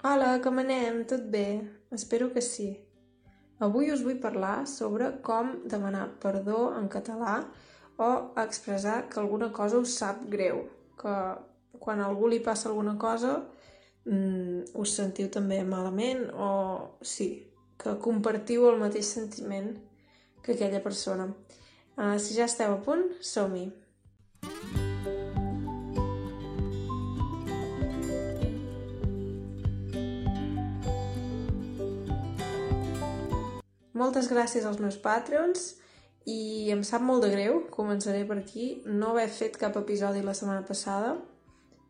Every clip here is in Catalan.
Hola, com anem? Tot bé? Espero que sí. Avui us vull parlar sobre com demanar perdó en català o expressar que alguna cosa us sap greu, que quan a algú li passa alguna cosa mm, us sentiu també malament o sí, que compartiu el mateix sentiment que aquella persona. Uh, si ja esteu a punt, som-hi! Moltes gràcies als meus Patreons i em sap molt de greu, començaré per aquí, no haver fet cap episodi la setmana passada.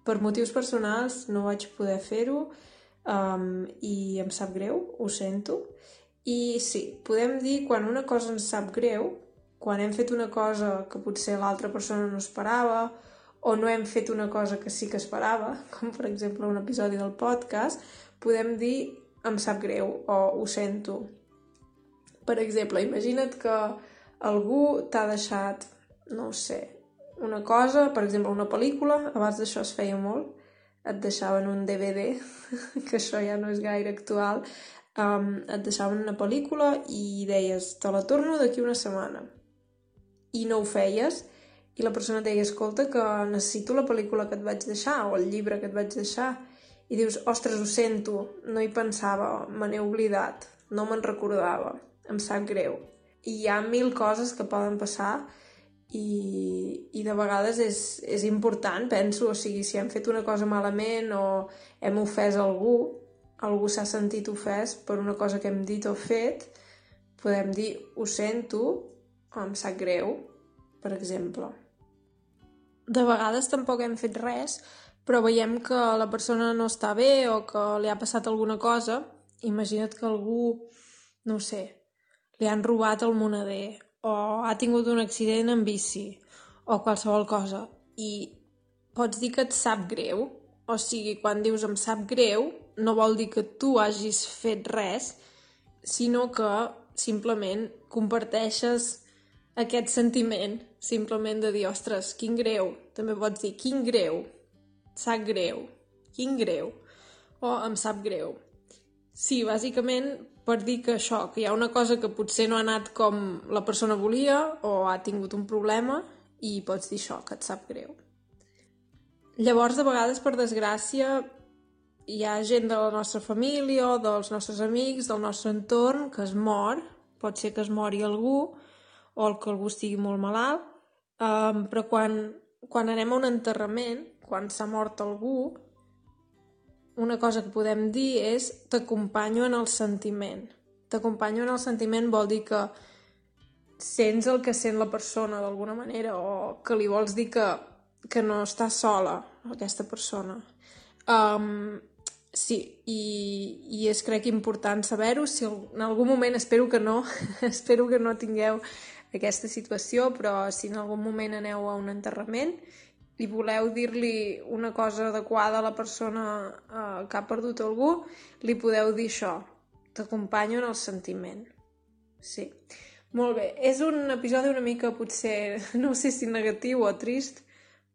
Per motius personals no vaig poder fer-ho um, i em sap greu, ho sento. I sí, podem dir quan una cosa ens sap greu, quan hem fet una cosa que potser l'altra persona no esperava o no hem fet una cosa que sí que esperava, com per exemple un episodi del podcast, podem dir em sap greu o ho sento, per exemple, imagina't que algú t'ha deixat, no sé, una cosa, per exemple, una pel·lícula, abans d'això es feia molt, et deixaven un DVD, que això ja no és gaire actual, um, et deixaven una pel·lícula i deies, te la torno d'aquí una setmana. I no ho feies, i la persona et deia, escolta, que necessito la pel·lícula que et vaig deixar, o el llibre que et vaig deixar, i dius, ostres, ho sento, no hi pensava, me n'he oblidat, no me'n recordava em sap greu. I hi ha mil coses que poden passar i, i de vegades és, és important, penso, o sigui, si hem fet una cosa malament o hem ofès algú, algú s'ha sentit ofès per una cosa que hem dit o fet, podem dir ho sento o em sap greu, per exemple. De vegades tampoc hem fet res, però veiem que la persona no està bé o que li ha passat alguna cosa. Imagina't que algú, no sé, li han robat el moneder o ha tingut un accident en bici o qualsevol cosa. I pots dir que et sap greu? O sigui, quan dius em sap greu no vol dir que tu hagis fet res sinó que simplement comparteixes aquest sentiment simplement de dir, ostres, quin greu. També pots dir, quin greu? Sap greu, quin greu? O em sap greu. Sí, bàsicament per dir que això, que hi ha una cosa que potser no ha anat com la persona volia o ha tingut un problema i pots dir això, que et sap greu. Llavors, de vegades, per desgràcia, hi ha gent de la nostra família o dels nostres amics, del nostre entorn, que es mor, pot ser que es mori algú o que algú estigui molt malalt, um, però quan, quan anem a un enterrament, quan s'ha mort algú, una cosa que podem dir és t'acompanyo en el sentiment. T'acompanyo en el sentiment vol dir que sents el que sent la persona d'alguna manera o que li vols dir que, que no està sola aquesta persona. Um, sí, i, i és crec important saber-ho. Si en algun moment, espero que no, espero que no tingueu aquesta situació, però si en algun moment aneu a un enterrament i voleu dir-li una cosa adequada a la persona eh, que ha perdut algú, li podeu dir això. T'acompanyo en el sentiment. Sí. Molt bé. És un episodi una mica, potser, no sé si negatiu o trist,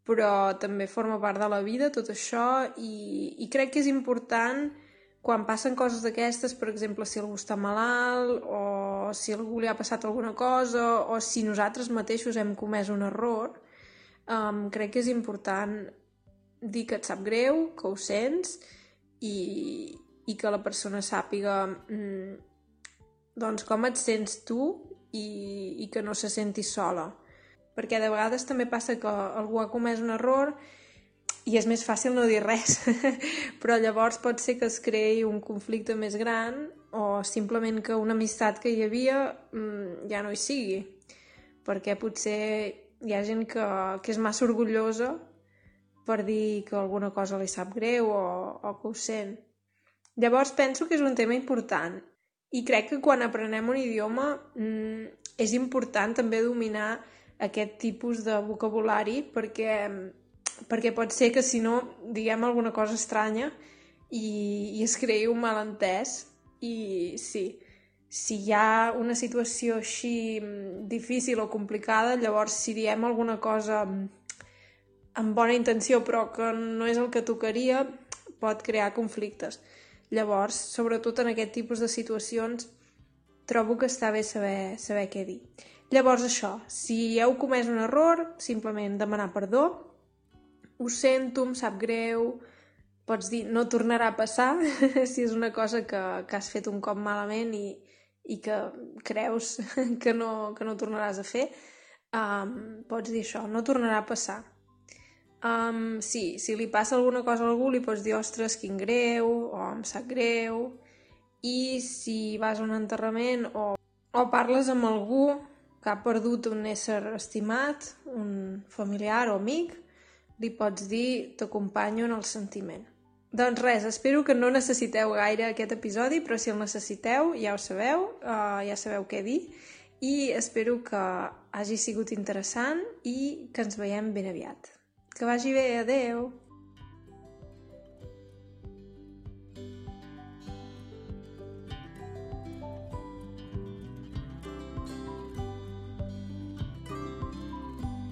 però també forma part de la vida, tot això, i, i crec que és important quan passen coses d'aquestes, per exemple, si algú està malalt, o si algú li ha passat alguna cosa, o si nosaltres mateixos hem comès un error, um, crec que és important dir que et sap greu, que ho sents i, i que la persona sàpiga mm, doncs com et sents tu i, i que no se senti sola. Perquè de vegades també passa que algú ha comès un error i és més fàcil no dir res, però llavors pot ser que es creï un conflicte més gran o simplement que una amistat que hi havia mmm, ja no hi sigui, perquè potser hi ha gent que, que és massa orgullosa per dir que alguna cosa li sap greu o, o que ho sent. Llavors penso que és un tema important i crec que quan aprenem un idioma mmm, és important també dominar aquest tipus de vocabulari perquè, perquè pot ser que si no diguem alguna cosa estranya i, i es creï un malentès i sí, si hi ha una situació així mm, difícil o complicada, llavors si diem alguna cosa mm, amb bona intenció però que no és el que tocaria, pot crear conflictes. Llavors, sobretot en aquest tipus de situacions, trobo que està bé saber, saber què dir. Llavors, això, si heu comès un error, simplement demanar perdó, ho sento, em sap greu, pots dir no tornarà a passar si és una cosa que, que has fet un cop malament i, i que creus que no, que no tornaràs a fer, um, pots dir això, no tornarà a passar. Um, sí, si li passa alguna cosa a algú li pots dir ostres, quin greu, o em sap greu, i si vas a un enterrament o, o parles amb algú que ha perdut un ésser estimat, un familiar o amic, li pots dir t'acompanyo en el sentiment. Doncs res, espero que no necessiteu gaire aquest episodi, però si el necessiteu ja ho sabeu, uh, ja sabeu què dir, i espero que hagi sigut interessant i que ens veiem ben aviat. Que vagi bé, adeu!